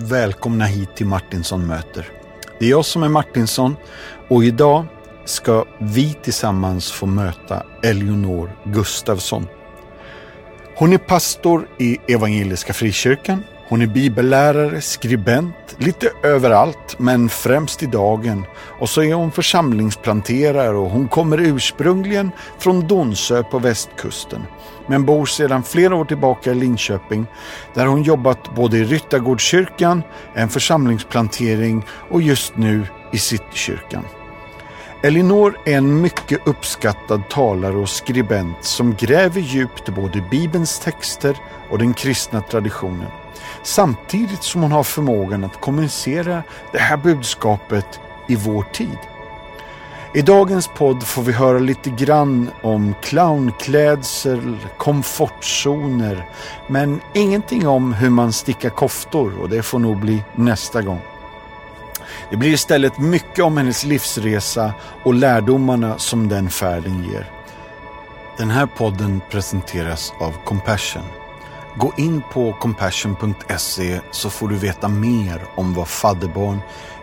välkomna hit till Martinsson möter. Det är jag som är Martinsson och idag ska vi tillsammans få möta Eleonor Gustafsson. Hon är pastor i Evangeliska Frikyrkan. Hon är bibellärare, skribent, lite överallt, men främst i dagen. Och så är hon församlingsplanterare och hon kommer ursprungligen från Donsö på västkusten men bor sedan flera år tillbaka i Linköping där hon jobbat både i Ryttargårdskyrkan, en församlingsplantering och just nu i Citykyrkan. Elinor är en mycket uppskattad talare och skribent som gräver djupt i både Bibelns texter och den kristna traditionen. Samtidigt som hon har förmågan att kommunicera det här budskapet i vår tid. I dagens podd får vi höra lite grann om clownklädsel, komfortzoner, men ingenting om hur man stickar koftor och det får nog bli nästa gång. Det blir istället mycket om hennes livsresa och lärdomarna som den färden ger. Den här podden presenteras av Compassion. Gå in på compassion.se så får du veta mer om vad fadderbarn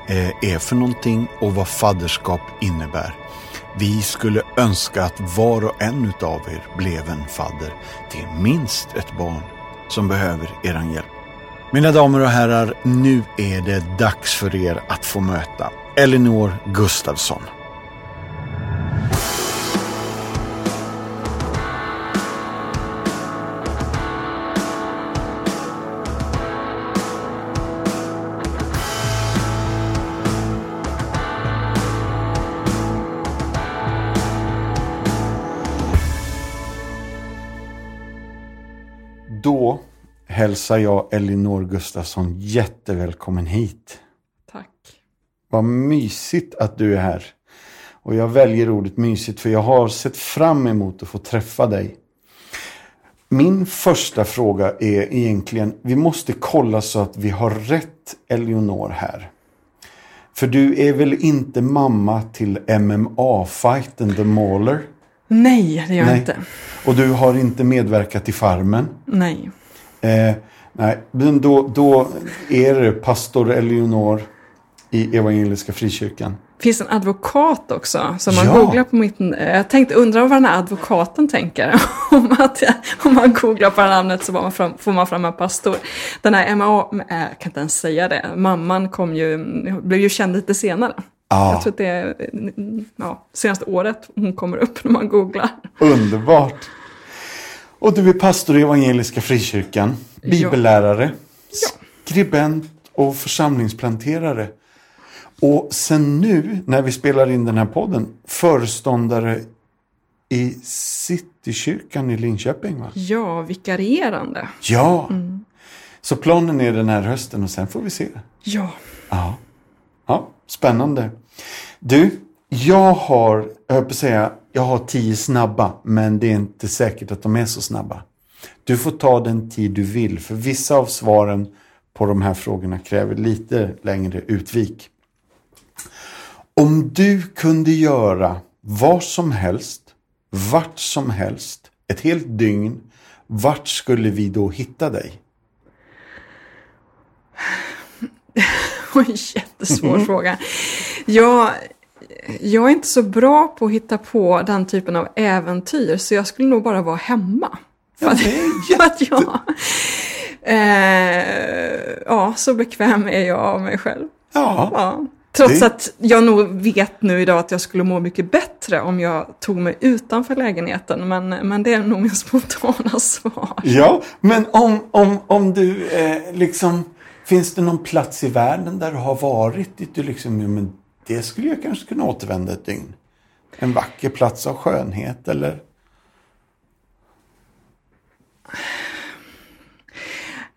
eh, är för någonting och vad fadderskap innebär. Vi skulle önska att var och en av er blev en fadder till minst ett barn som behöver er hjälp. Mina damer och herrar, nu är det dags för er att få möta Elinor Gustafsson. Hälsar jag Elinor Gustafsson jättevälkommen hit. Tack. Vad mysigt att du är här. Och jag väljer ordet mysigt för jag har sett fram emot att få träffa dig. Min första fråga är egentligen, vi måste kolla så att vi har rätt Eleonor här. För du är väl inte mamma till MMA-fighten The Mauler? Nej, det gör jag inte. Och du har inte medverkat i Farmen? Nej. Eh, nej, men då, då är det pastor Eleonor i Evangeliska Frikyrkan. Finns en advokat också som man ja. googlar på mitt... Jag tänkte undra vad den här advokaten tänker. om, att, om man googlar på det namnet så får man fram, får man fram en pastor. Den här MA, jag kan inte ens säga det, mamman kom ju, blev ju känd lite senare. Ah. Jag tror att det är ja, senaste året hon kommer upp när man googlar. Underbart! Och du är pastor i Evangeliska Frikyrkan, bibellärare, ja. skribent och församlingsplanterare. Och sen nu, när vi spelar in den här podden, föreståndare i Citykyrkan i Linköping va? Ja, vikarierande. Ja! Mm. Så planen är den här hösten och sen får vi se. Ja. Ja. Ja, spännande. Du, jag har, jag höll på att säga, jag har tio snabba, men det är inte säkert att de är så snabba. Du får ta den tid du vill, för vissa av svaren på de här frågorna kräver lite längre utvik. Om du kunde göra vad som helst, vart som helst, ett helt dygn, vart skulle vi då hitta dig? Jättesvår mm. fråga. Jag, jag är inte så bra på att hitta på den typen av äventyr, så jag skulle nog bara vara hemma. För att, för att jag, eh, ja, så bekväm är jag av mig själv. Ja. ja. Trots det... att jag nog vet nu idag att jag skulle må mycket bättre om jag tog mig utanför lägenheten. Men, men det är nog min spontana svar. Ja, men om, om, om du eh, liksom Finns det någon plats i världen där du har varit dit du liksom, men det skulle jag kanske kunna återvända ett dygn? En vacker plats av skönhet eller?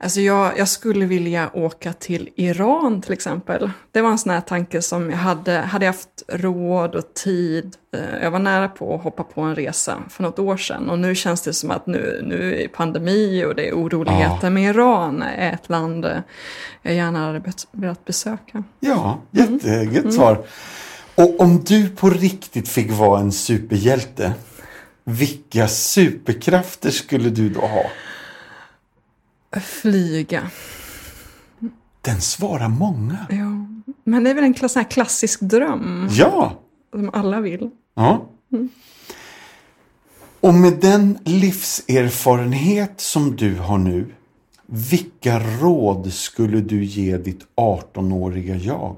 Alltså jag, jag, skulle vilja åka till Iran till exempel. Det var en sån här tanke som jag hade, hade jag haft råd och tid. Eh, jag var nära på att hoppa på en resa för något år sedan och nu känns det som att nu, nu är pandemi och det är oroligheter. Ja. Men Iran är ett land eh, jag gärna hade velat besöka. Ja, jättegött mm. svar. Och om du på riktigt fick vara en superhjälte, vilka superkrafter skulle du då ha? Flyga. Den svarar många. Ja. Men det är väl en klass, sån här klassisk dröm Ja! som alla vill. Ja. Och med den livserfarenhet som du har nu, vilka råd skulle du ge ditt 18-åriga jag?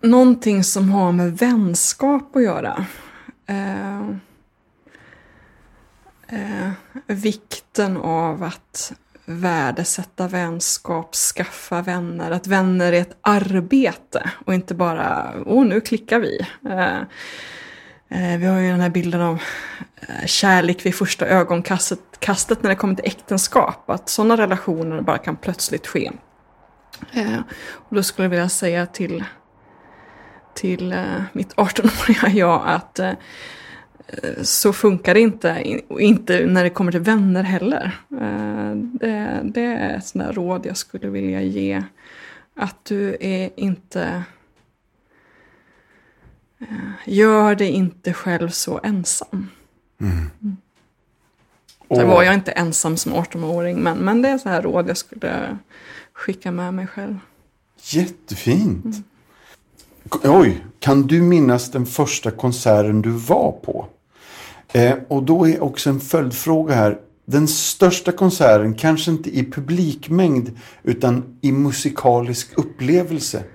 Någonting som har med vänskap att göra. Eh, eh, vikten av att värdesätta vänskap, skaffa vänner, att vänner är ett arbete och inte bara, åh nu klickar vi. Eh, eh, vi har ju den här bilden av eh, kärlek vid första ögonkastet kastet när det kommer till äktenskap, att sådana relationer bara kan plötsligt ske. Eh, och då skulle jag vilja säga till till eh, mitt 18-åriga jag att eh, så funkar det inte, inte när det kommer till vänner heller. Eh, det, det är ett sånt där råd jag skulle vilja ge. Att du är inte... eh, Gör dig inte själv så ensam. Och, Sen var jag inte ensam som 18-åring, men, men det är så här råd jag skulle skicka med mig själv. Jättefint! Oj, kan du minnas den första konserten du var på? Eh, och då är också en följdfråga här. Den största konserten, kanske inte i publikmängd utan i musikalisk upplevelse.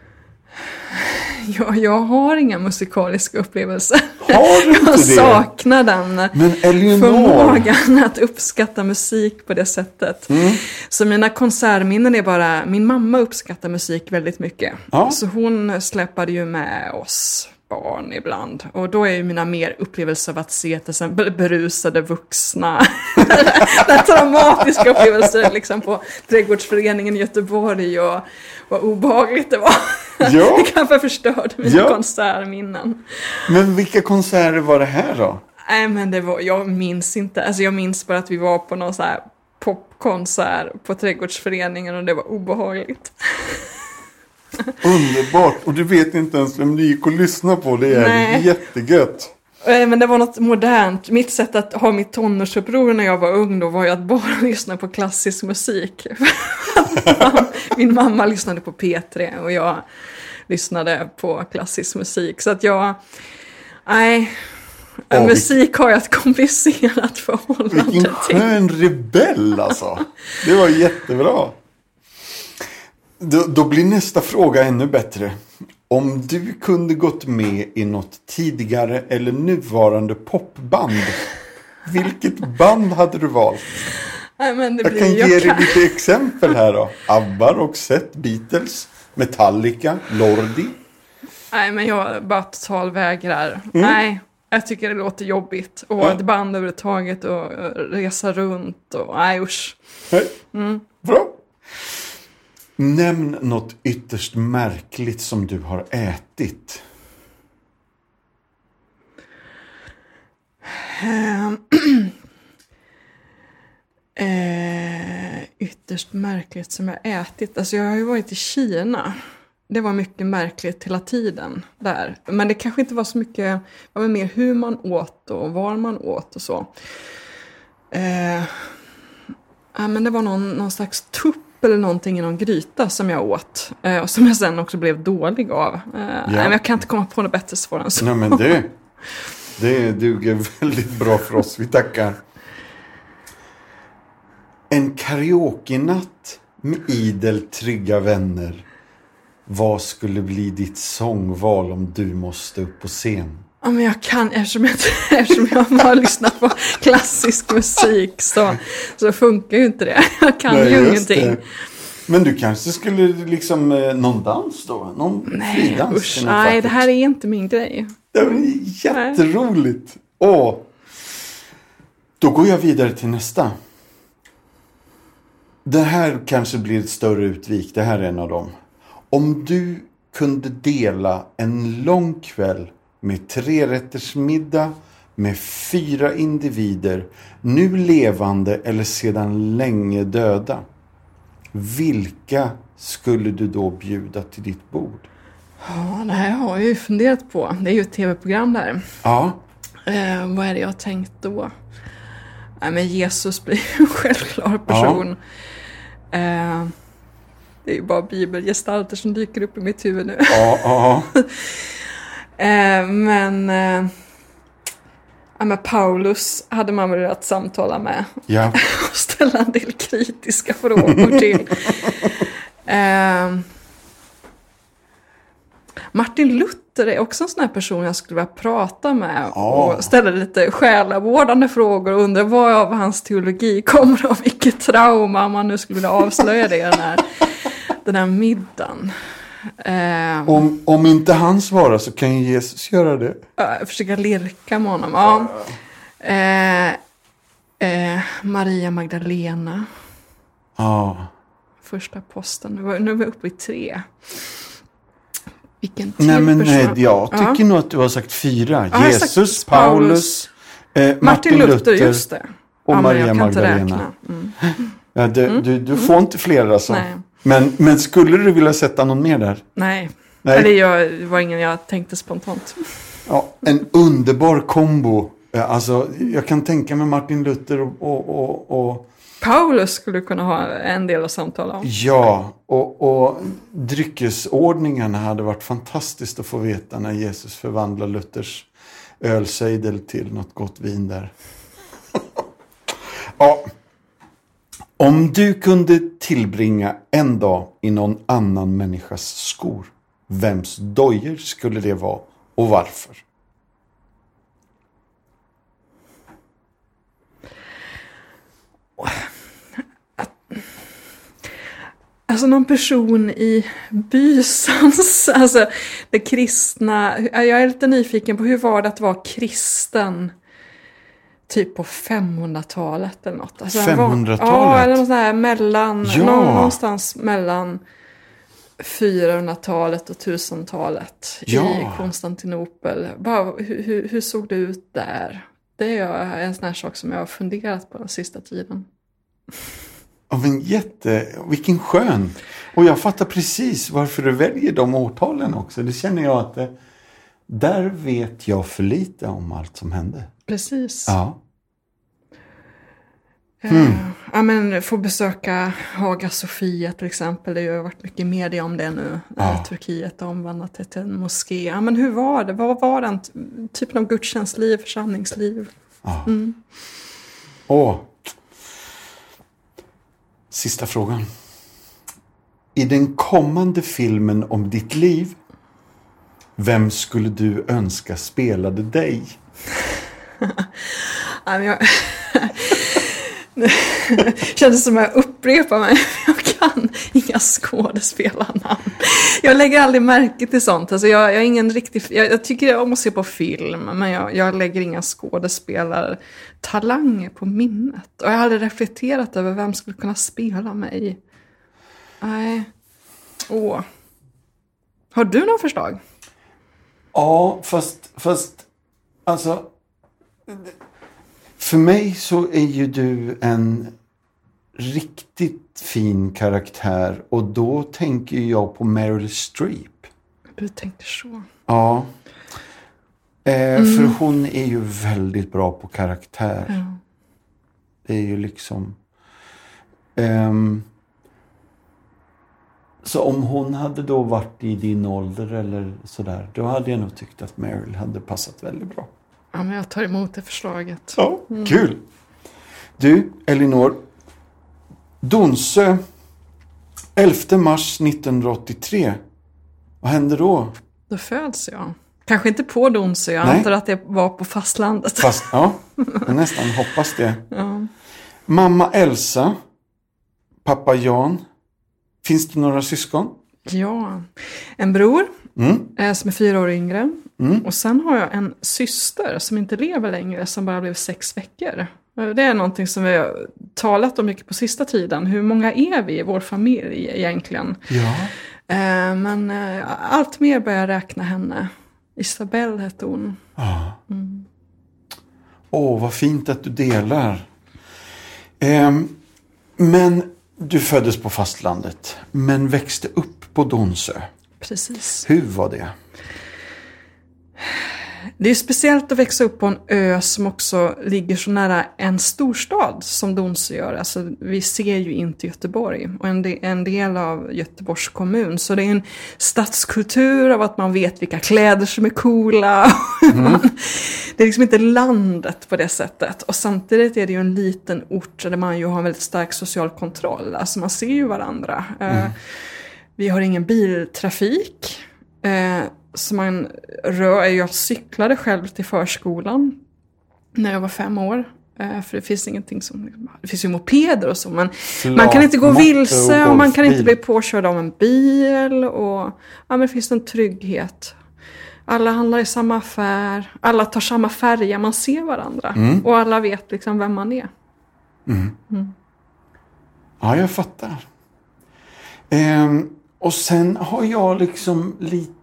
Jag, jag har inga musikaliska upplevelser. Har du inte Jag det? saknar den Men förmågan att uppskatta musik på det sättet. Mm. Så mina konsertminnen är bara, min mamma uppskattar musik väldigt mycket. Ja. Så hon släpade ju med oss barn ibland. Och då är ju mina mer upplevelser av att se till exempel berusade vuxna. Den traumatiska upplevelser liksom på Trädgårdsföreningen i Göteborg och vad obehagligt det var. Ja. Det kanske förstörde mina Ja. konsertminnen. men vilka konserter var det här då? Nej men det var, jag minns inte. Alltså jag minns bara att vi var på någon så här popkonsert på Trädgårdsföreningen och det var obehagligt. Underbart! Och du vet inte ens vem du gick och lyssnade på. Det är Nej. jättegött. Eh, Men det var något modernt. Mitt sätt att ha mitt tonårsuppror när jag var ung då var ju att bara lyssna på klassisk musik. Min mamma lyssnade på P3 och jag lyssnade på klassisk musik. Så att jag, nej, vilk- musik har jag ett komplicerat förhållande Vilken till. skön rebell alltså. Det var jättebra. Då, då blir nästa fråga ännu bättre. Om du kunde gått med i något tidigare eller nuvarande popband. Vilket band hade du valt? Nej, men det Jag blir, kan ge dig lite exempel här då. ABBA, Roxette, Beatles, Metallica, Lordi. Nej, men jag bara totalvägrar. Nej, jag tycker det låter jobbigt. Och Ja. ett band överhuvudtaget och resa runt och nej usch. Nej. Bra. Nämn något ytterst märkligt som du har ätit. Ehm. Eh, ytterst märkligt som jag ätit. Alltså jag har ju varit i Kina. Det var mycket märkligt hela tiden där. Men det kanske inte var så mycket, det var mer hur man åt och var man åt och så. Eh, men det var någon, någon slags tupp eller någonting i någon gryta som jag åt. Eh, och som jag sen också blev dålig av. Eh, nej, men jag kan inte komma på något bättre svar än så. Nej men det, det duger väldigt bra för oss. Vi tackar. En karaoke-natt med idel trygga vänner. Vad skulle bli ditt sångval om du måste upp på scen? Ja, men jag kan, eftersom jag, eftersom jag bara lyssnar på klassisk musik så, så funkar ju inte det. Jag kan Nej, ju just det. ingenting. Men du kanske skulle liksom, eh, någon dans då? Någon Nej, fridans? usch, nej, det här är inte min grej. Det var jätteroligt. Åh. Då går jag vidare till nästa. Det här kanske blir ett större utvik. Det här är en av dem. Om du kunde dela en lång kväll med trerättersmiddag med fyra individer, nu levande eller sedan länge döda. Vilka skulle du då bjuda till ditt bord? Ja, det här har jag ju funderat på. Det är ju ett tv-program där. Ja, Eh, vad är det jag har tänkt då? Nej, men Jesus blir ju en självklar person. Eh, det är ju bara bibelgestalter som dyker upp i mitt huvud nu. Ja, ja. Eh, men, eh, ja, men Paulus hade man velat samtala med ja. och ställa en del kritiska frågor till. eh, Martin Luther är också en sån här person jag skulle vilja prata med Ja. och ställa lite själavårdande frågor och undra vad av hans teologi kommer av vilket trauma om man nu skulle vilja avslöja det den här, den här middagen. Eh, Om, om inte han svarar så kan ju Jesus göra det. Ja, jag försöker lirka med honom. Ja. Eh, eh, Maria Magdalena, Ja. första posten. Nu, är vi uppe i tre. Vilken till Nej men nej, jag tycker Ja. nog att du har sagt fyra. Ja, har sagt Jesus, Paulus, Paulus, eh, Martin Luther, just det. och men Maria Magdalena. Mm. Ja, du, du, du får inte fler alltså. Nej. Men, men skulle du vilja sätta någon mer där? Nej, Nej. Eller jag, det var ingen jag tänkte spontant. Ja, en underbar kombo. Eh, Alltså, jag kan tänka mig Martin Luther och, och, och, och Paulus skulle kunna ha en del att samtala om. ja, och, och dryckesordningarna hade varit fantastiskt att få veta när Jesus förvandlar Luthers ölsejdel till något gott vin där. ja. Om du kunde tillbringa en dag i någon annan människas skor, vems dojor skulle det vara och varför? Alltså någon person i bysans, alltså det kristna. Jag är lite nyfiken på hur var det att vara kristen typ på 500-talet eller något. Alltså, han var- 500-talet? Ja, eller något sånt här mellan, Ja. nå- någonstans mellan 400-talet och 1000-talet i Ja. Konstantinopel. Bara, hur, hur, såg det ut där? Det är en sån här sak som jag har funderat på den sista tiden. Ja, men jätte, vilken skön. Och jag fattar precis varför du väljer de årtalen också. Det känner jag att det, där vet jag för lite om allt som hände. Precis. Ja. Eh, Ja, men få besöka Haga Sofia till exempel. Det har ju varit mycket media om det nu. Ja. Turkiet har omvandlat det till en moské. Ja, men hur var det? Vad var den typen av gudstjänstliv, församlingsliv? ja. Åh. Sista frågan. I den kommande filmen om ditt liv, vem skulle du önska spelade dig? Ja, jag... kändes som att jag upprepar mig. Jag kan inga skådespelarnamn. Jag lägger aldrig märke till sånt. Alltså jag, jag är ingen riktig... Jag, jag tycker om att se på film, men jag, jag lägger inga skådespelartalanger på minnet. Och jag har aldrig reflekterat över vem skulle kunna spela mig. Nej. Åh. Har du några förslag? Ja, fast, fast alltså. För mig så är ju du en riktigt fin karaktär och då tänker jag på Meryl Streep. Du tänker så. Ja. Eh, För hon är ju väldigt bra på karaktär. Ja. Det är ju liksom... ehm, så om hon hade då varit i din ålder eller sådär, då hade jag nog tyckt att Meryl hade passat väldigt bra. Ja, men jag tar emot det förslaget. Ja, kul! Du, Elinor. Donsö, 11 mars 1983. Vad hände då? Då föds jag. Kanske inte på Donsö, jag Nej. antar att det var på fastlandet. Fast, ja, jag nästan hoppas det. Ja. Mamma Elsa, pappa Jan. Finns det några syskon? ja. En bror Mm. eh, som är fyra år yngre. Mm. Och sen har jag en syster som inte lever längre, som bara blev sex veckor. Eh, Det är någonting som vi har talat om mycket på sista tiden. Hur många är vi i vår familj egentligen? Ja. Eh, men eh, allt mer börjar jag räkna henne. Isabelle hette hon. Ja. Åh, vad fint att du delar. Ehm, men du föddes på fastlandet, men växte upp på Donsö. Precis. Hur var det? Det är speciellt att växa upp på en ö som också ligger så nära en storstad som Donsö gör. Alltså, vi ser ju inte Göteborg och en del, en del av Göteborgs kommun. Så det är en stadskultur av att man vet vilka kläder som är coola. Mm. det är liksom inte landet på det sättet. Och samtidigt är det ju en liten ort där man ju har en väldigt stark social kontroll. Alltså man ser ju varandra. Eh, mm. Vi har ingen biltrafik. Så man rör, jag cyklade själv till förskolan när jag var fem år. Eh, för det finns ingenting som, det finns ju mopeder och så men Klart, man kan inte gå vilse och, och man kan inte bli påkörd av en bil och ja men det finns en trygghet. Alla handlar i samma affär, alla tar samma färja, man ser varandra mm. och alla vet liksom vem man är. Mm. Mm. Ja, jag fattar. Ehm, och sen har jag liksom lite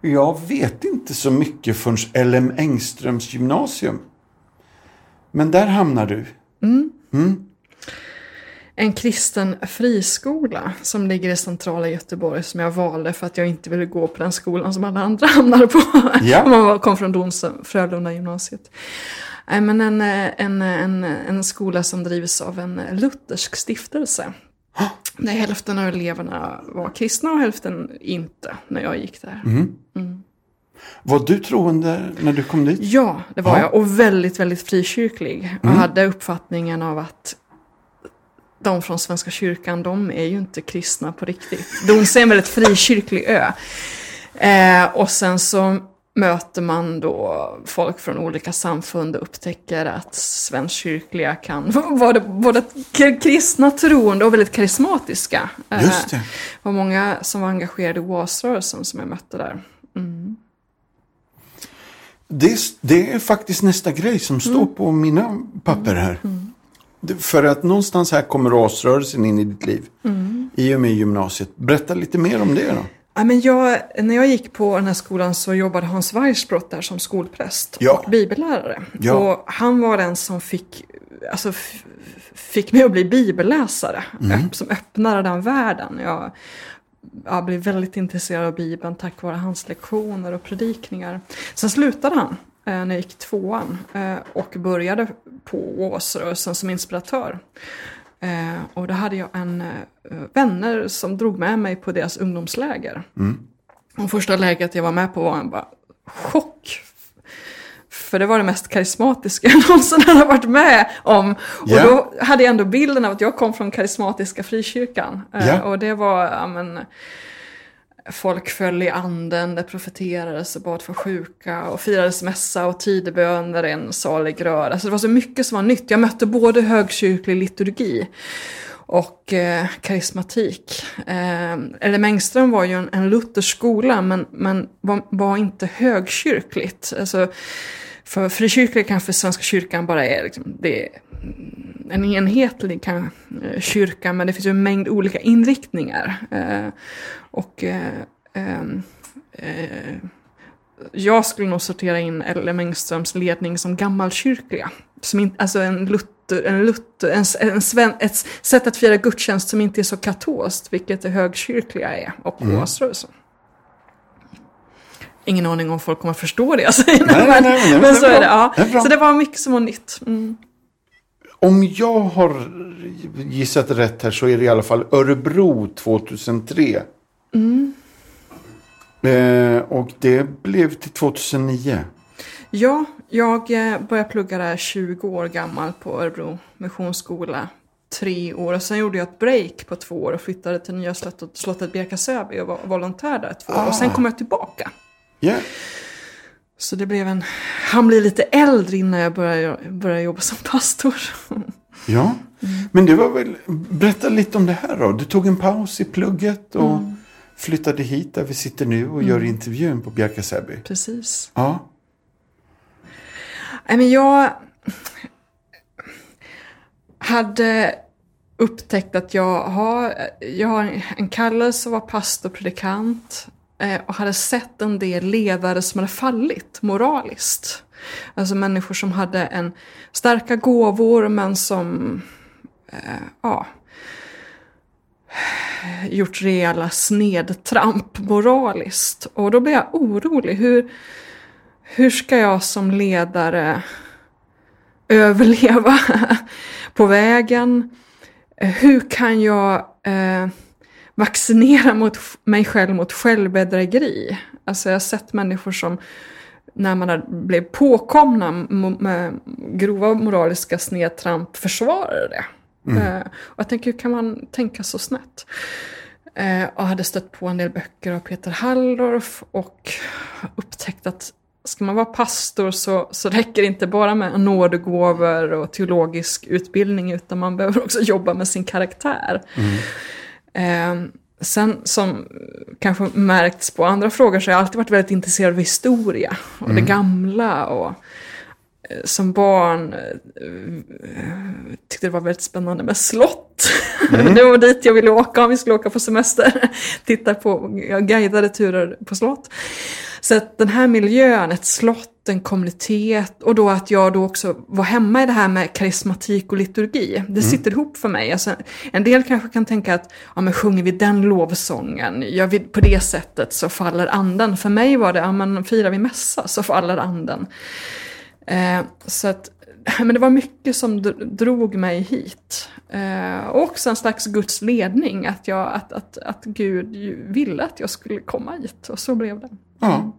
jag vet inte så mycket förrän LM Engströms gymnasium. Men där hamnar du. Mm. Mm. En kristen friskola som ligger i centrala Göteborg som jag valde för att jag inte ville gå på den skolan som alla andra hamnade på. Ja. man kom från Donsö, Frölunda gymnasiet. men en, en, en, en skola som drivs av en luthersk stiftelse. Där hälften av eleverna var kristna och hälften inte när jag gick där. Mm. Mm. Var du troende när du kom dit? Ja, det var ja. jag. Och väldigt, väldigt frikyrklig. Och mm. hade uppfattningen av att de från Svenska kyrkan, de är ju inte kristna på riktigt. De är en väldigt frikyrklig ö. Eh, och sen så möter man då folk från olika samfund och upptäcker att svenskkyrkliga kan vara både kristna, troende och väldigt karismatiska. Eh, Just det. Det var många som var engagerade i OAS-rörelsen som jag mötte där. Mm. Det, det, är faktiskt nästa grej som står mm. på mina papper här. Mm. För att någonstans här kommer OAS-rörelsen in i ditt liv. Mm. I och med gymnasiet. Berätta lite mer om det då. Ja, men jag, när jag gick på den här skolan så jobbade Hans Weissbrott där som skolpräst ja. och bibellärare. Ja. Och han var den som fick, alltså, fick mig att bli bibelläsare. Mm. som öppnade den världen. Jag, jag blev väldigt intresserad av Bibeln tack vare hans lektioner och predikningar. Sen slutade han eh, när jag gick tvåan eh, och började på Åsrörelsen som inspiratör. Eh, och då hade jag en eh, vänner som drog med mig på deras ungdomsläger. Mm. Och första lägret jag var med på var en bara chock. För det var det mest karismatiska jag någonsin hade varit med om. Och yeah. då hade jag ändå bilden av att jag kom från karismatiska frikyrkan. Yeah. Och det var, ja men, folk föll i anden, det profeterades och bad för sjuka och firades mässa och tidebön i en salig rör. Alltså det var så mycket som var nytt. Jag mötte både högkyrklig liturgi och eh, karismatik. Eh, Eller Engström var ju en, en luthersk skola men, men var, var, inte högkyrkligt. Alltså, för frikyrklig kanske Svenska kyrkan bara är liksom, det är en enhetlig kan, eh, kyrka men det finns ju en mängd olika inriktningar. Eh, och eh, ehm, eh, jag skulle nog sortera in L.M. Engströms ledning som gammalkyrkliga. Som in, alltså en Luther, en Luther, en, en sven, ett sätt att fira gudstjänst som inte är så katolskt, vilket det högkyrkliga är, och mm. Ingen aning om folk kommer att förstå det jag säger nej, men, nej, nej, men så är det. Ja. Det så det var mycket som var nytt. Mm. Om jag har gissat rätt här så är det i alla fall Örebro 2003. Mm. Eh, och det blev till 2009. Ja, jag eh, började plugga där 20 år gammal på Örebro Missionsskola. Tre år och sen gjorde jag ett break på två år och flyttade till nya slottet, slottet Bjärka-Säby och var volontär där två år. Ah. Och sen ah. kom jag tillbaka. Yeah. Så det blev en... Han blev lite äldre innan jag började, började jobba som pastor. Ja, mm. men det var väl... Berätta lite om det här då. Du tog en paus i plugget och mm. flyttade hit där vi sitter nu och mm. gör intervjun på Bjärka Säby. Precis. Ja. men jag hade upptäckt att jag har, jag har en kallelse att vara pastor och predikant. Eh, och hade sett en del ledare som hade fallit moraliskt. Alltså människor som hade en starka gåvor men som eh, ja, gjort rejäla snedtramp moraliskt. Och då blev jag orolig. Hur, hur ska jag som ledare överleva på vägen? Hur kan jag eh, vaccinera mot mig själv mot självbedrägeri? Alltså jag har sett människor som när man blev påkomna med grova moraliska snedtramp försvarade det. Mm. Eh, och jag tänker, hur kan man tänka så snett? Eh, och hade stött på en del böcker av Peter Halldorf och upptäckt att ska man vara pastor så, så räcker det inte bara med nådegåvor och teologisk utbildning utan man behöver också jobba med sin karaktär. Mm. Eh, sen som kanske märkts på andra frågor så har jag alltid varit väldigt intresserad av historia och mm. det gamla. och Eh, som barn eh, tyckte det var väldigt spännande med slott. Mm. det var dit jag ville åka om vi skulle åka på semester. Titta på guidade turer på slott. Så att den här miljön, ett slott, en kommunitet och då att jag då också var hemma i det här med karismatik och liturgi. Det mm. sitter ihop för mig. Alltså, en del kanske kan tänka att ja, men sjunger vi den lovsången, gör vi på det sättet så faller anden. För mig var det, ja men firar vi mässa så faller anden. Eh, så att, men det var mycket som drog mig hit. Eh, och också en slags Guds ledning, att, jag, att, att, att Gud ville att jag skulle komma hit. Och så blev det. Ja.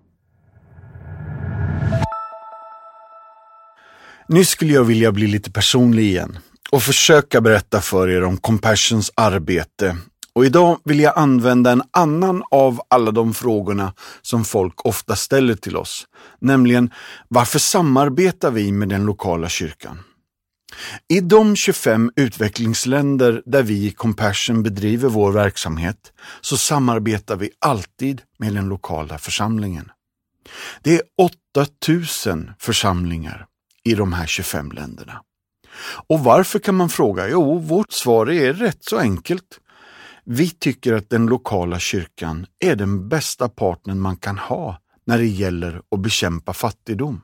Nu skulle jag vilja bli lite personlig igen och försöka berätta för er om Compassions arbete och idag vill jag använda en annan av alla de frågorna som folk ofta ställer till oss. Nämligen, varför samarbetar vi med den lokala kyrkan? I de 25 utvecklingsländer där vi i Compassion bedriver vår verksamhet så samarbetar vi alltid med den lokala församlingen. Det är 8000 församlingar i de här 25 länderna. Och varför kan man fråga? Jo, vårt svar är rätt så enkelt. Vi tycker att den lokala kyrkan är den bästa partnern man kan ha när det gäller att bekämpa fattigdom.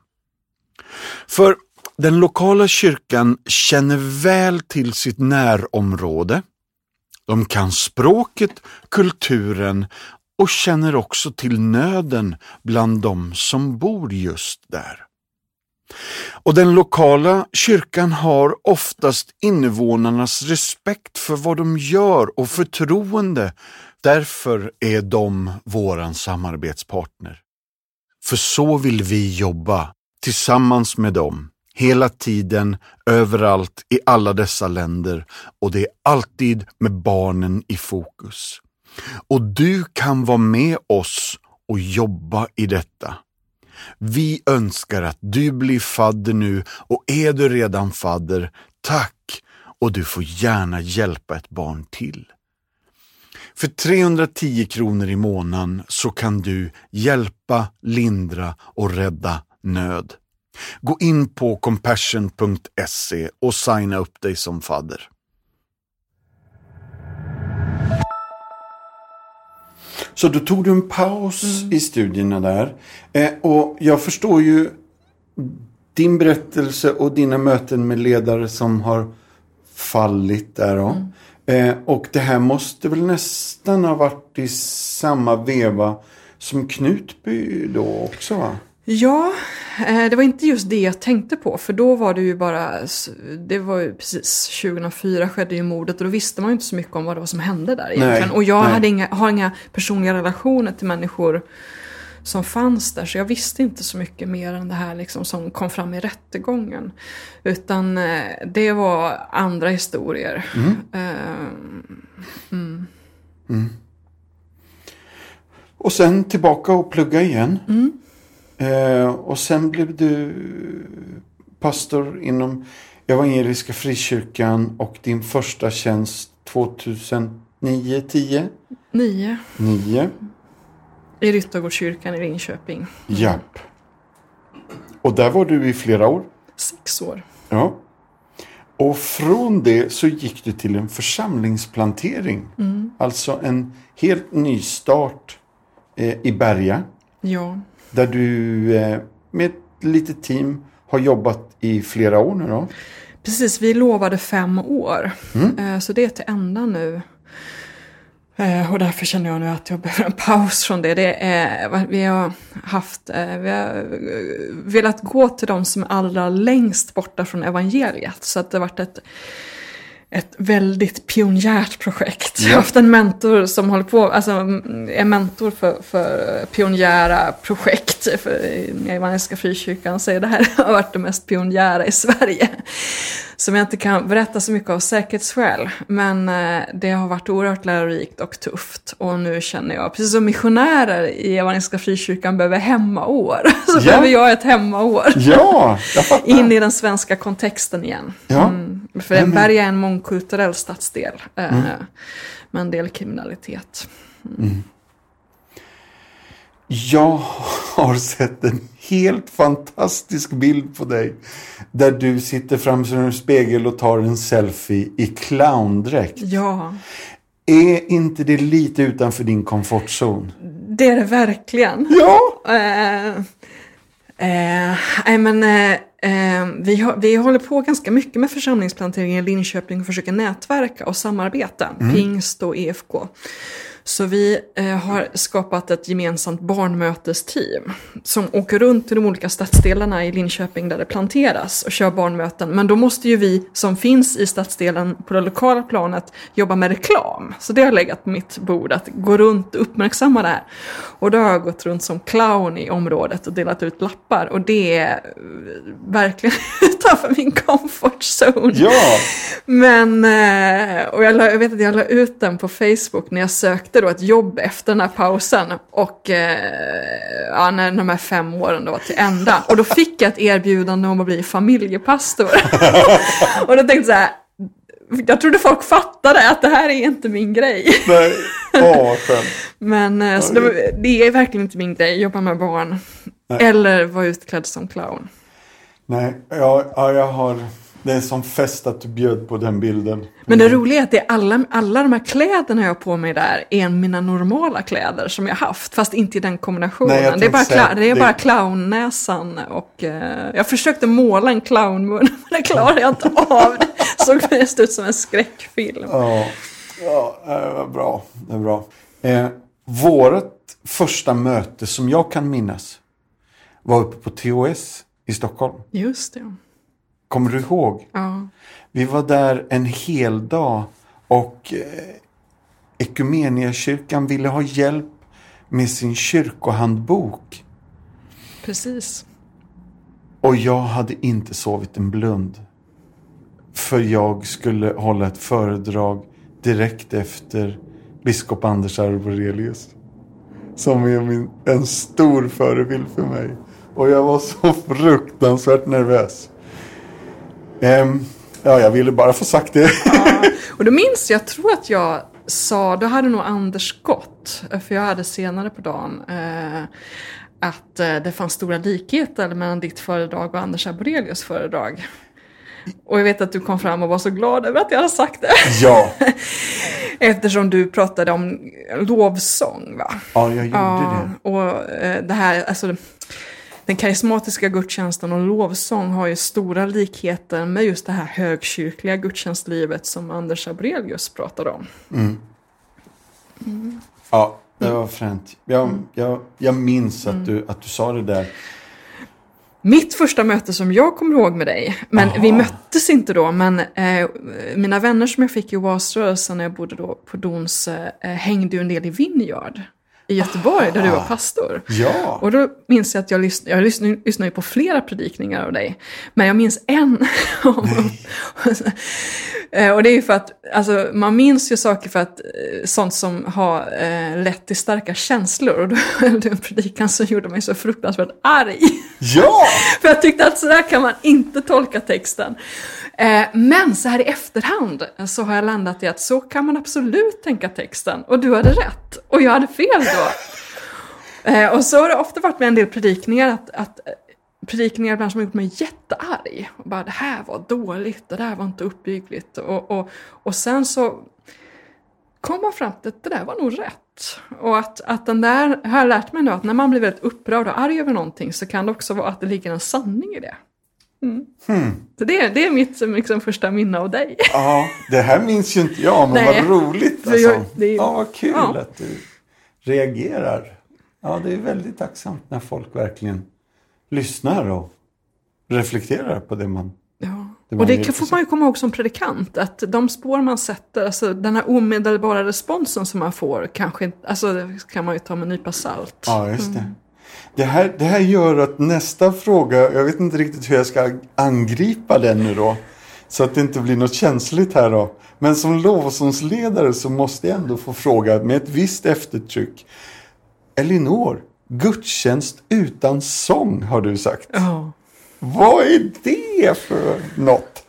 För den lokala kyrkan känner väl till sitt närområde. De kan språket, kulturen och känner också till nöden bland de som bor just där. Och den lokala kyrkan har oftast invånarnas respekt för vad de gör och förtroende. Därför är de våran samarbetspartner. För så vill vi jobba tillsammans med dem hela tiden, överallt, i alla dessa länder och det är alltid med barnen i fokus. Och du kan vara med oss och jobba i detta. Vi önskar att du blir fadder nu och är du redan fadder, tack! Och du får gärna hjälpa ett barn till. För 310 kronor i månaden så kan du hjälpa, lindra och rädda nöd. Gå in på compassion.se och signa upp dig som fadder. Så då tog du en paus mm. i studierna där. Eh, och jag förstår ju din berättelse och dina möten med ledare som har fallit där. Då. Mm. Eh, och det här måste väl nästan ha varit i samma veva som Knutby då också va? Ja, eh, det var inte just det jag tänkte på. För då var det ju bara, det var ju precis 2004 skedde ju mordet och då visste man ju inte så mycket om vad det var som hände där egentligen. Nej, och jag hade inga, har inga personliga relationer till människor som fanns där. Så jag visste inte så mycket mer än det här liksom som kom fram i rättegången. Utan eh, det var andra historier. Mm. Uh, mm. Mm. Och sen tillbaka och plugga igen. Eh, och sen blev du pastor inom Evangeliska Frikyrkan och din första tjänst 2009, 10? 9. 9. I Ryttargårdskyrkan i Linköping. Mm. Japp. Och där var du i flera år? Sex år. Ja. Och från det så gick du till en församlingsplantering. Mm. Alltså en helt ny start eh, i Berga. Ja. Där du eh, med ett litet team har jobbat i flera år nu då? Precis, vi lovade fem år. Mm. Eh, så det är till ända nu. Eh, och därför känner jag nu att jag behöver en paus från det. det är, vi har haft, vi har velat gå till de som är allra längst borta från evangeliet. Så att det har varit ett ett väldigt pionjärt projekt. Jag har haft en mentor som håller på, alltså är mentor för, för pionjära projekt för Evangeliska Frikyrkan. Så det här har varit det mest pionjära i Sverige. Som jag inte kan berätta så mycket av säkerhetsskäl. Men eh, det har varit oerhört lärorikt och tufft. Och nu känner jag, precis som missionärer i Evangeliska Frikyrkan behöver hemmaår. Så ja. behöver jag ett hemmaår. Ja. In i den svenska kontexten igen. Ja. Mm, för mm. Berga är en mångkulturell stadsdel. Eh, mm. Med en del kriminalitet. Mm. Jag har sett en helt fantastisk bild på dig. Där du sitter framför en spegel och tar en selfie i clowndräkt. Ja. Är inte det lite utanför din komfortzon? Det är det verkligen. Ja. Eh, eh, men, eh, eh, vi, har, vi håller på ganska mycket med församlingsplantering i Linköping och försöker nätverka och samarbeta. Mm. Pingst och EFK. Så vi eh, har skapat ett gemensamt barnmötesteam som åker runt i de olika stadsdelarna i Linköping där det planteras och kör barnmöten. Men då måste ju vi som finns i stadsdelen på det lokala planet jobba med reklam. Så det har legat på mitt bord att gå runt och uppmärksamma det här. Och då har jag gått runt som clown i området och delat ut lappar och det är eh, verkligen utanför min comfort zone. Ja. Men, eh, och jag, la, jag vet att jag la ut den på Facebook när jag sökte sökte då ett jobb efter den här pausen och eh, ja, när de här fem åren då var till ända. Och då fick jag ett erbjudande om att bli familjepastor. och då tänkte jag så här, jag trodde folk fattade att det här är inte min grej. Nej, åh, Men eh, så det, det, är verkligen inte min grej, jobba med barn. Nej. Eller vara utklädd som clown. Nej, ja, ja, jag har det är som fest att du bjöd på den bilden. Men det roliga är att det är alla, alla de här kläderna jag har på mig där är mina normala kläder som jag haft. Fast inte i den kombinationen. Nej, det är bara, säga, det är det... bara clownnäsan och eh, jag försökte måla en clownmun men det klarade jag inte av. Det såg mest ut som en skräckfilm. Ja, ja det var bra. Det var bra. Eh, vårt första möte som jag kan minnas var uppe på TOS i Stockholm. Just det. Kommer du ihåg? Ja. Vi var där en hel dag och eh, Ekumeniakyrkan ville ha hjälp med sin kyrkohandbok. Precis. Och jag hade inte sovit en blund. För jag skulle hålla ett föredrag direkt efter biskop Anders Arborelius. Som är min, en stor förebild för mig. Och jag var så fruktansvärt nervös. Um, ja, jag ville bara få sagt det. Ja, och då minns jag, jag tror att jag sa, då hade nog Anders gått, för jag hade senare på dagen, eh, att eh, det fanns stora likheter mellan ditt föredrag och Anders Arborelius föredrag. Och jag vet att du kom fram och var så glad över att jag hade sagt det. Ja. Eftersom du pratade om lovsång va? Ja, jag gjorde ja, det. Och eh, det här, alltså den karismatiska gudstjänsten och lovsång har ju stora likheter med just det här högkyrkliga gudstjänstlivet som Anders Abrelius pratade om. Mm. Mm. Ja, det var fränt. Jag, mm. jag, jag minns att, mm. du, att du sa det där. Mitt första möte som jag kommer ihåg med dig, men Aha. vi möttes inte då, men eh, mina vänner som jag fick i oasrörelsen när jag bodde då på Dons eh, hängde ju en del i Vineyard i Göteborg där du var pastor. Ja. Och då minns jag att jag lyssnade, jag lyssnade, lyssnade på flera predikningar av dig. Men jag minns en. Eh, och det är ju för att, alltså man minns ju saker för att, eh, sånt som har eh, lett till starka känslor. Och då höll du en predikan som gjorde mig så fruktansvärt arg. Ja! för jag tyckte att sådär kan man inte tolka texten. Eh, men så här i efterhand så har jag landat i att så kan man absolut tänka texten. Och du hade rätt. Och jag hade fel då. Eh, och så har det ofta varit med en del predikningar att, att eh, predikningar ibland som har gjort mig jättearg. Och bara det här var dåligt, det där var inte uppbyggligt. Och, och, och sen så kom man fram till att det där var nog rätt. Och att, att den där, har jag lärt mig nu att när man blir väldigt upprörd och arg över någonting så kan det också vara att det ligger en sanning i det. Så det, det är mitt liksom, första minne av dig. Ja, det här minns ju inte jag, men Nej. vad roligt. Alltså. jag- det är- Ja, vad kul Ja. att du reagerar. Ja, det är väldigt tacksamt när folk verkligen lyssnar och reflekterar på det man... Ja. Det och det kan- får man ju komma ihåg som predikant, att de spår man sätter, alltså den här omedelbara responsen som man får, kanske inte, alltså det kan man ju ta med en nypa salt. Ja, just det. Det här, det här gör att nästa fråga, jag vet inte riktigt hur jag ska angripa den nu då. Så att det inte blir något känsligt här då. Men som lovsångsledare så måste jag ändå få fråga med ett visst eftertryck. Elinor, gudstjänst utan sång har du sagt. Ja. Vad är det för något?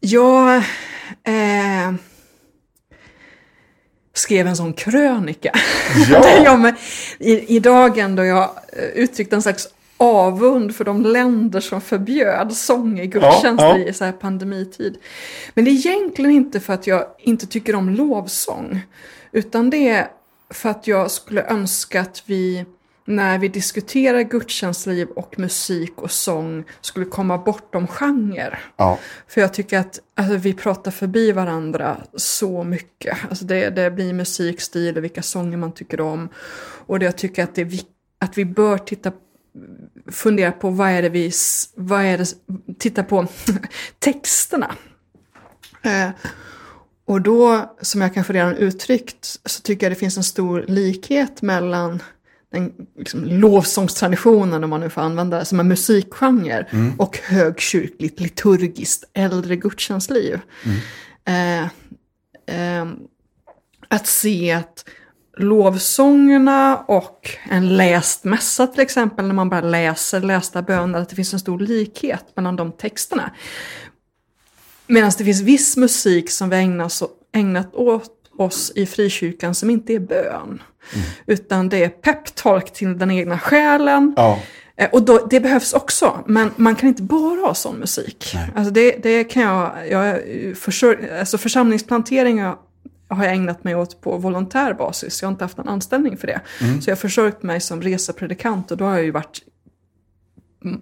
Jag eh, skrev en sån krönika. Ja. Jag med, i, I dagen då jag eh, uttryckte en slags avund för de länder som förbjöd sång i gudstjänster Ja, ja. i så här pandemitid. Men det är egentligen inte för att jag inte tycker om lovsång. Utan det är för att jag skulle önska att vi när vi diskuterar gudstjänstliv och musik och sång skulle komma bortom genre. Ja, För jag tycker att alltså, vi pratar förbi varandra så mycket. Alltså det, det blir musikstil och vilka sånger man tycker om. Och det jag tycker att, det att vi bör titta fundera på vad är det vi, vad är det, titta på texterna. Eh, och då, som jag kanske redan uttryckt, så tycker jag det finns en stor likhet mellan den liksom, lovsångstraditionen, om man nu får använda det, som en musikgenre, och högkyrkligt, liturgiskt, äldre gudstjänstliv. Eh, ehm, att se att lovsångerna och en läst mässa till exempel, när man bara läser lästa böner, att det finns en stor likhet mellan de texterna. Medan det finns viss musik som vi ägnas, ägnat åt oss i frikyrkan som inte är bön. Utan det är peptalk till den egna själen. ja, Eh, Och då, det behövs också, men man kan inte bara ha sån musik. Alltså det, det kan jag, jag försör, alltså församlingsplantering har jag ägnat mig åt på volontär basis. Jag har inte haft en anställning för det. Så jag har försörjt mig som resepredikant och då har jag ju varit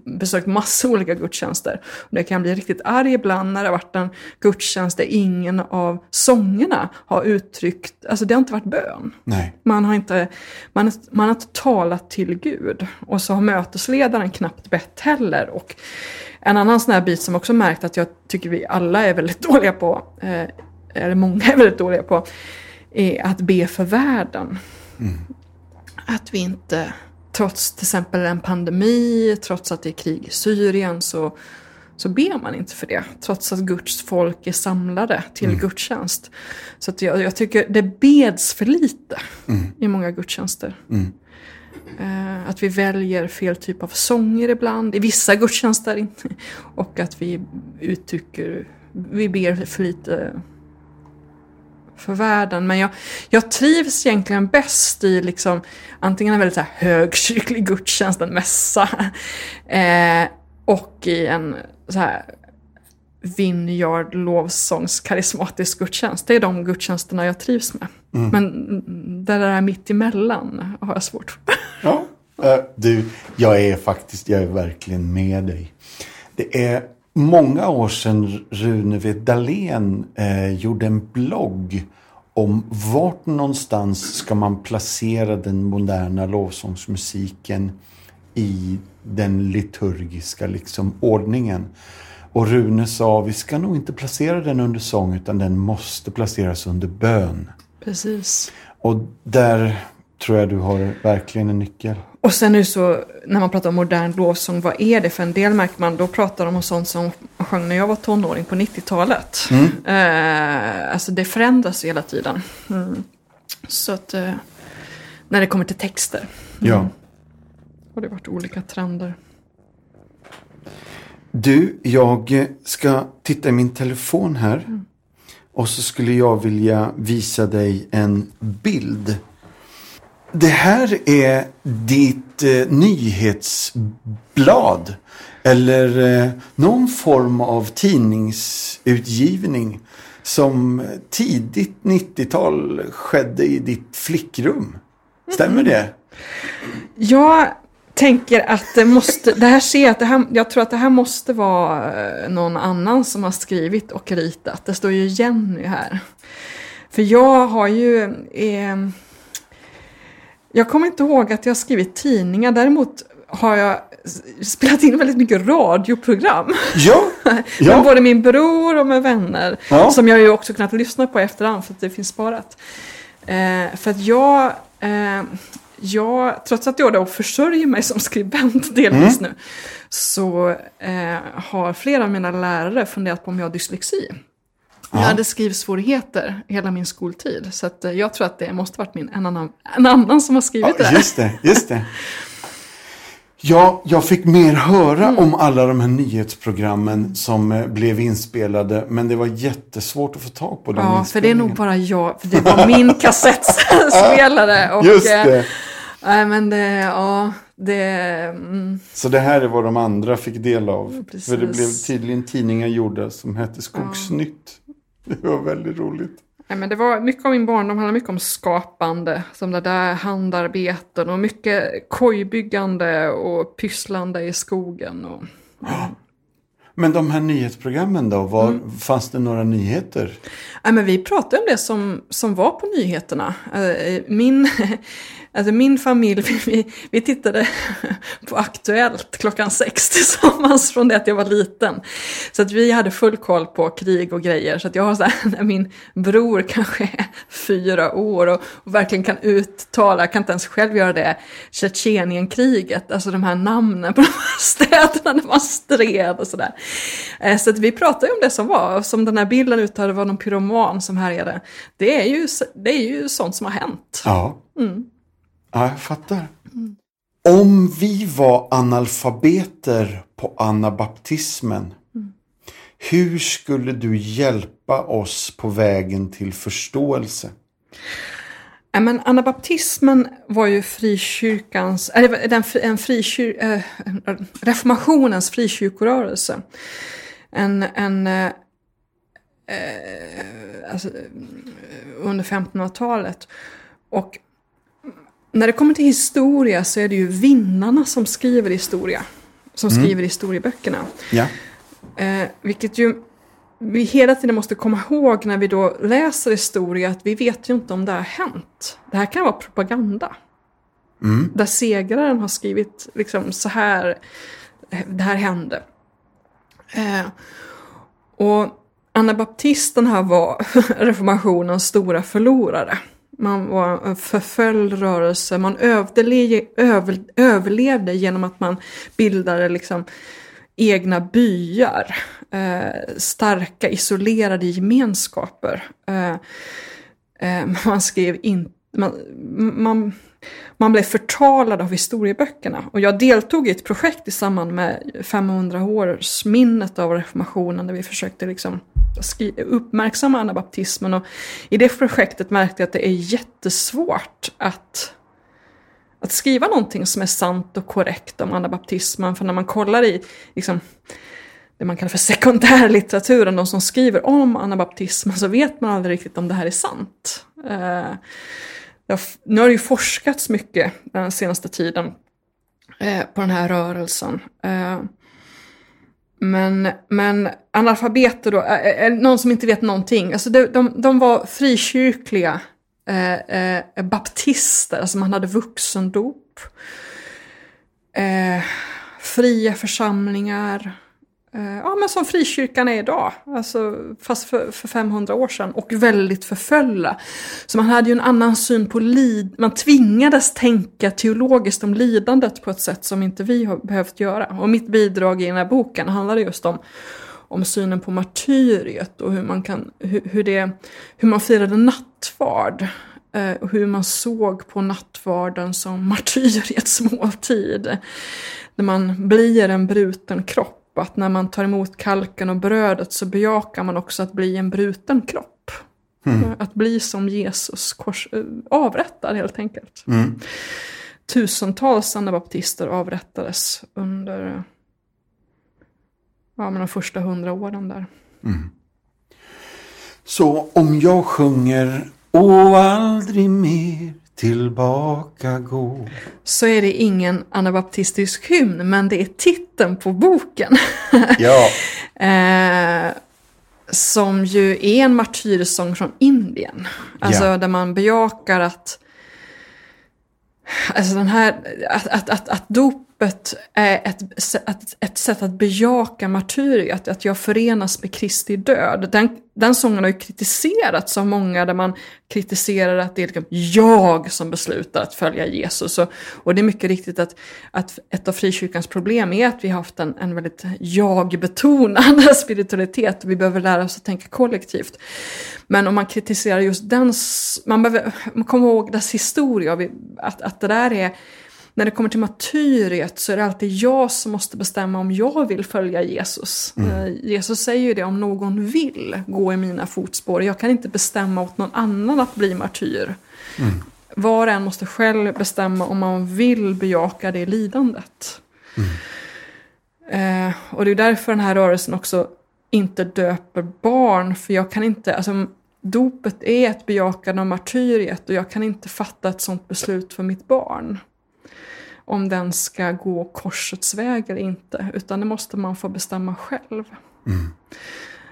besökt massa olika gudstjänster. Och det kan bli riktigt arg ibland när det har varit en gudstjänst där ingen av sångerna har uttryckt, alltså det har inte varit bön. nej. Man har, inte, man, man har inte talat till Gud. Och så har mötesledaren knappt bett heller. Och en annan sån här bit som också märkt att jag tycker vi alla är väldigt dåliga på, eh, eller många är väldigt dåliga på, är att be för världen. Att vi inte, trots till exempel en pandemi, trots att det är krig i Syrien, så, så ber man inte för det. Trots att Guds folk är samlade till gudstjänst. Så att jag, jag tycker det beds för lite i många gudstjänster. Eh, att vi väljer fel typ av sånger ibland, i vissa gudstjänster. Och att vi uttrycker, vi ber för lite för världen. Men jag, jag trivs egentligen bäst i liksom, antingen en väldigt så här högkyrklig gudstjänst, en mässa, eh, och i en så här Vineyard lovsångs karismatisk gudstjänst. Det är de gudstjänsterna jag trivs med. Men mm, det där mitt emellan har jag svårt för. Ja, eh, du, jag är faktiskt, jag är verkligen med dig. Det är många år sedan Rune V. Dahlén eh, gjorde en blogg om vart någonstans ska man placera den moderna lovsångsmusiken i den liturgiska liksom, ordningen. Och Rune sa, vi ska nog inte placera den under sång utan den måste placeras under bön. Precis. Och där tror jag du har verkligen en nyckel. Och sen nu så, när man pratar om modern lovsång, vad är det? För en del märker man, då pratar de om sånt som sjöng när jag var tonåring på 90-talet. Eh, alltså det förändras hela tiden. Mm. Så att, eh, när det kommer till texter, Ja. har det varit olika trender. Du, jag ska titta i min telefon här. Och så skulle jag vilja visa dig en bild. Det här är ditt eh, nyhetsblad. Eller eh, någon form av tidningsutgivning. Som tidigt 90-tal skedde i ditt flickrum. Stämmer det? Jag tänker att det måste, det här ser jag att det här, jag tror att det här måste vara eh, någon annan som har skrivit och ritat. Det står ju Jenny här. För jag har ju, eh, jag kommer inte ihåg att jag har skrivit tidningar, däremot har jag spelat in väldigt mycket radioprogram. Ja, ja. med både min bror och med vänner. Ja. Som jag ju också kunnat lyssna på i efterhand för att det finns sparat. Eh, för att jag, eh, jag, trots att jag då försörjer mig som skribent delvis nu, så eh, har flera av mina lärare funderat på om jag har dyslexi. Jag hade skrivsvårigheter hela min skoltid. Så eh, jag tror att det måste varit min, en, annan, en annan som har skrivit det Ja, där. just det, just det. Ja, jag fick mer höra om alla de här nyhetsprogrammen som eh, blev inspelade. Men det var jättesvårt att få tag på den Ja, för det är nog bara jag. För det var min kassettspelare. Och, Just eh, det. Nej, men det, ja, det... Mm, Så det här är vad de andra fick del av. Precis. För det blev tydligen tidningar gjorda som hette Skogsnytt. Det var väldigt roligt. nej, men det var mycket av min barndom handlade mycket om skapande. Som det där handarbeten och mycket kojbyggande och pysslande i skogen. Och, Men de här nyhetsprogrammen då? Var, Mm. Fanns det några nyheter? Nej, men vi pratade om det som, som var på nyheterna. Eh, Min, alltså min familj, vi, vi tittade på Aktuellt klockan sex tillsammans från det att jag var liten. Så att vi hade full koll på krig och grejer. Så att jag har så här, när min bror kanske är fyra år och, och verkligen kan uttala, jag kan inte ens själv göra det, Tjetjenienkriget, alltså de här namnen på de här städerna där man stred och sådär. Eh, Så att vi pratade ju om det som var, som den här bilden utav det var någon pyroman som härjade. Det är ju, det är ju sånt som har hänt. Ja. Mm. Ja, jag fattar. Om vi var analfabeter på anabaptismen, hur skulle du hjälpa oss på vägen till förståelse? Ja, men anabaptismen var ju frikyrkans, eller den, en frikyr, eh, reformationens frikyrkorörelse. En, en eh, eh, alltså, eh, under 1500-talet. Och när det kommer till historia så är det ju vinnarna som skriver historia. Som skriver historieböckerna. Ja. Eh, vilket ju vi hela tiden måste komma ihåg när vi då läser historia att vi vet ju inte om det har hänt. Det här kan vara propaganda. Där segraren har skrivit liksom så här, det här hände. Eh, och anabaptisterna var reformationens stora förlorare. Man var en förföljd rörelse, man överle- över, överlevde genom att man bildade liksom egna byar, eh, starka isolerade gemenskaper. Eh, eh, man skrev inte... man, man, man blev förtalad av historieböckerna. Och jag deltog i ett projekt i samband med 500-årsminnet av reformationen där vi försökte liksom uppmärksamma anabaptismen. Och I det projektet märkte jag att det är jättesvårt att att skriva någonting som är sant och korrekt om anabaptismen. För när man kollar i liksom, det man kallar för sekundärlitteraturen, de som skriver om anabaptismen, så vet man aldrig riktigt om det här är sant. Eh, jag, nu har det ju forskats mycket den senaste tiden eh, på den här rörelsen. Eh, men, men analfabeter då, eh, eh, eh någon som inte vet någonting, alltså de, de, de var frikyrkliga eh, baptister, alltså man hade vuxendop. Fria församlingar. Eh, ja, men som frikyrkan är idag, alltså, fast för, för 500 år sedan. Och väldigt förföljda. Så man hade ju en annan syn på lid. Man tvingades tänka teologiskt om lidandet på ett sätt som inte vi har behövt göra. Och mitt bidrag i den här boken handlade just om om synen på martyriet och hur man, kan, hur, hur, det, hur man firade nattvard. Eh, och hur man såg på nattvarden som martyriets måltid. När man blir en bruten kropp. Att när man tar emot kalken och brödet så bejakar man också att bli en bruten kropp. Eh, Att bli som Jesus kors, eh, avrättad helt enkelt. Tusentals anabaptister avrättades under ja, men de första hundra åren där. Så om jag sjunger Och aldrig mer tillbaka gå. Så är det ingen anabaptistisk hymn, men det är titeln på boken. Ja, Eh, som ju är en martyrsång från Indien. Alltså Ja. där man bejakar att Alltså den här, att, att, att, att dopet är eh, ett, ett, ett sätt att bejaka martyriet, att jag förenas med Kristi död. Den, den sången har ju kritiserats av många där man kritiserar att det är liksom jag som beslutar att följa Jesus. Och, och det är mycket riktigt att, att ett av frikyrkans problem är att vi har haft en, en väldigt jag-betonad spiritualitet och vi behöver lära oss att tänka kollektivt. Men om man kritiserar just den, man behöver man kommer ihåg dess historia, vi- att, att det där är, när det kommer till martyriet så är det alltid jag som måste bestämma om jag vill följa Jesus. Eh, Jesus säger ju det, om någon vill gå i mina fotspår, jag kan inte bestämma åt någon annan att bli martyr. Var och en måste själv bestämma om man vill bejaka det lidandet. Eh, och det är därför den här rörelsen också inte döper barn, för jag kan inte, alltså dopet är ett bejakande av martyriet och jag kan inte fatta ett sånt beslut för mitt barn. Om den ska gå korsets väg eller inte, utan det måste man få bestämma själv.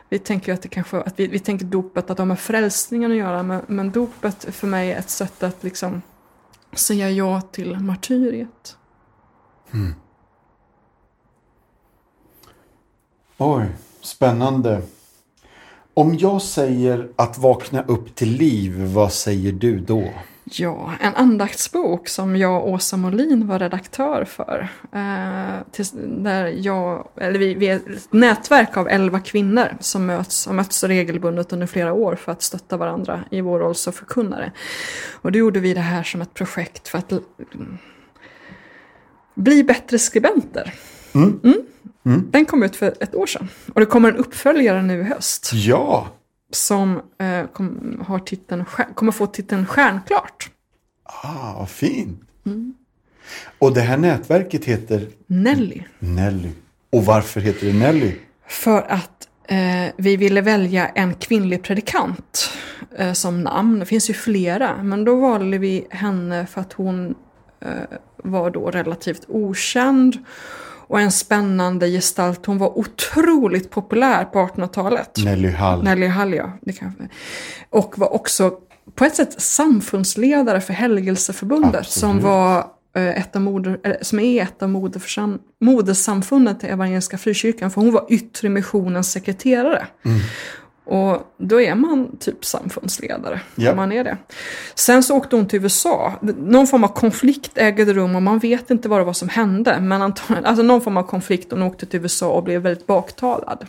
Vi tänker att det kanske, att vi, vi tänker dopet att de har med frälsningen att göra, men, men dopet för mig är ett sätt att liksom säga ja till martyriet. oj, spännande. Om jag säger att vakna upp till liv, vad säger du då? Ja, en andaktsbok som jag och Åsa Molin var redaktör för. Eh, tills, där jag, eller vi, vi är ett nätverk av elva kvinnor som möts, har mötts regelbundet under flera år för att stötta varandra i vår roll som förkunnare. Och då gjorde vi det här som ett projekt för att mm, bli bättre skribenter. Mm. Den kom ut för ett år sedan. Och det kommer en uppföljare nu i höst Ja, som eh, kom, har titeln, kommer få titeln Stjärnklart. ah, vad fint. Och det här nätverket heter Nelly. Nelly. Och varför heter det Nelly? För att eh, vi ville välja en kvinnlig predikant eh, som namn. Det finns ju flera, men då valde vi henne för att hon eh, var då relativt okänd och en spännande gestalt. Hon var otroligt populär på 1800-talet. Nelly Hall. Nelly Hall, ja. Det kan, och var också på ett sätt samfundsledare för Helgelseförbundet som Absolut. var eh, ett av moder, eller, som är ett av moderförsam, modersamfundet till Evangeliska Frikyrkan, för hon var yttre missionens sekreterare. Och då är man typ samfundsledare, Ja. om man är det. Sen så åkte hon till USA. Någon form av konflikt ägde rum och man vet inte vad det var som hände. Men antagligen, alltså någon form av konflikt hon åkte till USA och blev väldigt baktalad.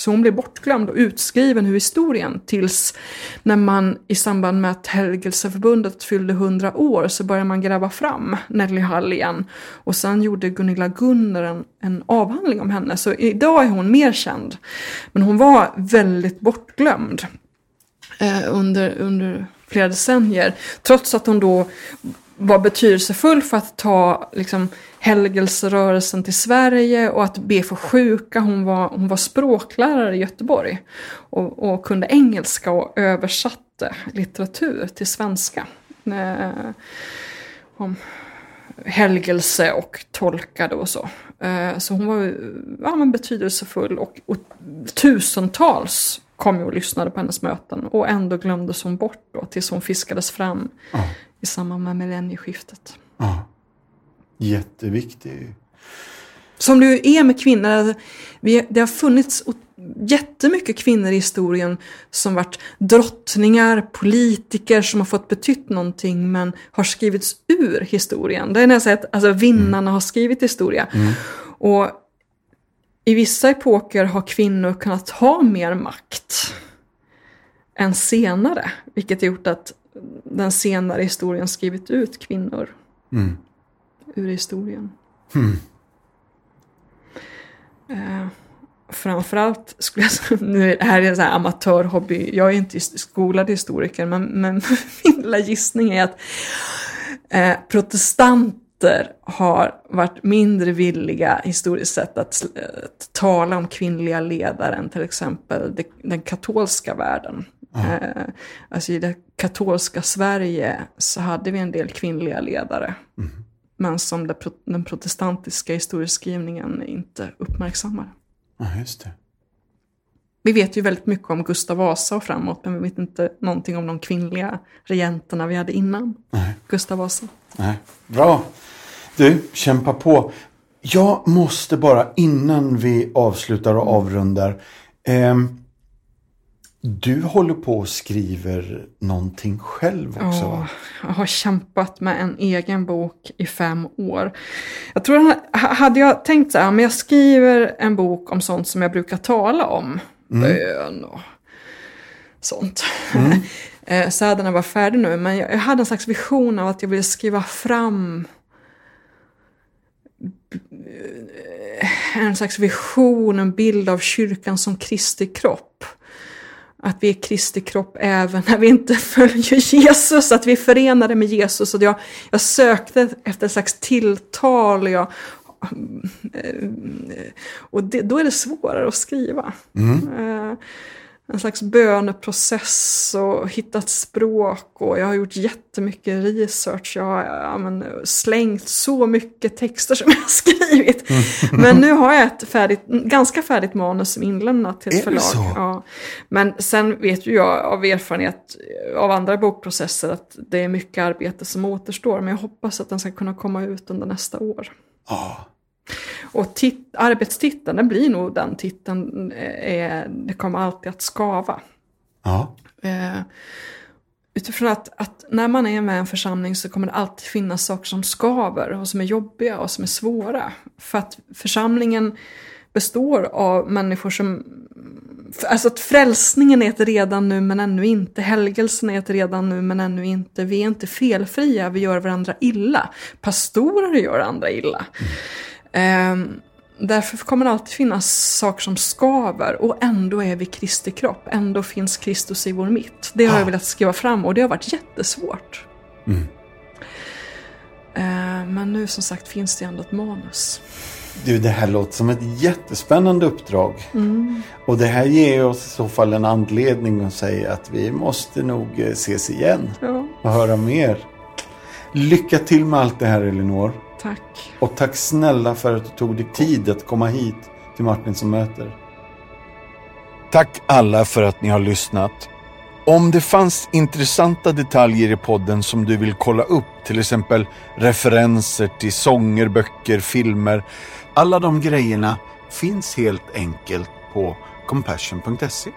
Så hon blev bortglömd och utskriven ur historien tills när man i samband med att Helgelseförbundet fyllde 100 år så började man gräva fram Nelly Hall igen. Och sen gjorde Gunilla Gunnar en, en avhandling om henne. Så idag är hon mer känd. Men hon var väldigt bortglömd eh, under, under flera decennier. Trots att hon då var betydelsefull för att ta liksom, helgelserörelsen till Sverige och att be för sjuka. Hon var, hon var språklärare i Göteborg och, och kunde engelska och översatte litteratur till svenska. Eh, om helgelse och tolkade och så. Eh, Så hon var ja, men betydelsefull och, och tusentals kom ju och lyssnade på hennes möten och ändå glömdes hon bort då tills hon fiskades fram Ja. i samband med millennieskiftet. Ja. Jätteviktig. Som ju är med kvinnor, alltså, vi, det har funnits jättemycket kvinnor i historien som varit drottningar, politiker som har fått betytt någonting men har skrivits ur historien. Det är nästan att alltså, vinnarna har skrivit historia. Och i vissa epoker har kvinnor kunnat ha mer makt än senare, vilket gjort att den senare historien skrivit ut kvinnor Mm. ur historien. Hmm. Eh, framförallt skulle jag säga, nu är det här är en sån här amatörhobby, jag är inte skolad historiker, men, men min lilla gissning är att eh, protestanter har varit mindre villiga historiskt sett att, att tala om kvinnliga ledare än till exempel den katolska världen. Eh, alltså i det katolska Sverige så hade vi en del kvinnliga ledare. Mm. Men som den protestantiska historieskrivningen inte uppmärksammar. Ja, just det. Vi vet ju väldigt mycket om Gustav Vasa och framåt, men vi vet inte någonting om de kvinnliga regenterna vi hade innan Nej. Gustav Vasa. Nej. Bra. Du, kämpa på. Jag måste bara innan vi avslutar och avrundar. ehm, du håller på och skriver någonting själv också va? jag har kämpat med en egen bok i fem år. Jag tror, ha- hade jag tänkt så här, men jag skriver en bok om sånt som jag brukar tala om, Mm. bön och sånt. Eh, mm. Säderna var färdig nu, men jag hade en slags vision av att jag ville skriva fram eh, en slags vision, en bild av kyrkan som Kristi kropp. Att vi är Kristi kropp även när vi inte följer Jesus, att vi är förenade med Jesus. Och jag, jag sökte efter ett slags tilltal. Jag, och det, då är det svårare att skriva. Eh, En slags böneprocess och hittat språk och jag har gjort jättemycket research. Jag har ja, men, slängt så mycket texter som jag har skrivit. Men nu har jag ett färdigt, ganska färdigt manus som är inlämnat till Är ett det förlag. så? Ja. Men sen vet ju jag av erfarenhet av andra bokprocesser att det är mycket arbete som återstår. Men jag hoppas att den ska kunna komma ut under nästa år. Ja. Och tit- arbetstiteln, den blir nog den titeln, eh, det kommer alltid att skava. Ja. Eh, utifrån att, att när man är med i en församling så kommer det alltid finnas saker som skaver och som är jobbiga och som är svåra. För att församlingen består av människor som... Alltså att frälsningen är ett redan nu men ännu inte. Helgelsen är ett redan nu men ännu inte. Vi är inte felfria, vi gör varandra illa. Pastorer gör andra illa. Ehm, därför kommer det alltid finnas saker som skaver och ändå är vi Kristi kropp. Ändå finns Kristus i vår mitt. Det har jag Ja. velat skriva fram och det har varit jättesvårt. Mm. Ehm, men nu som sagt finns det ändå ett manus. Du, det här låter som ett jättespännande uppdrag. Mm. Och det här ger oss i så fall en anledning att säga att vi måste nog eh, ses igen Ja, och höra mer. Lycka till med allt det här Elinor. tack. Och tack snälla för att du tog dig tid att komma hit till Martin som möter. Tack alla för att ni har lyssnat. Om det fanns intressanta detaljer i podden som du vill kolla upp, till exempel referenser till sånger, böcker, filmer. Alla de grejerna finns helt enkelt på compassion.se.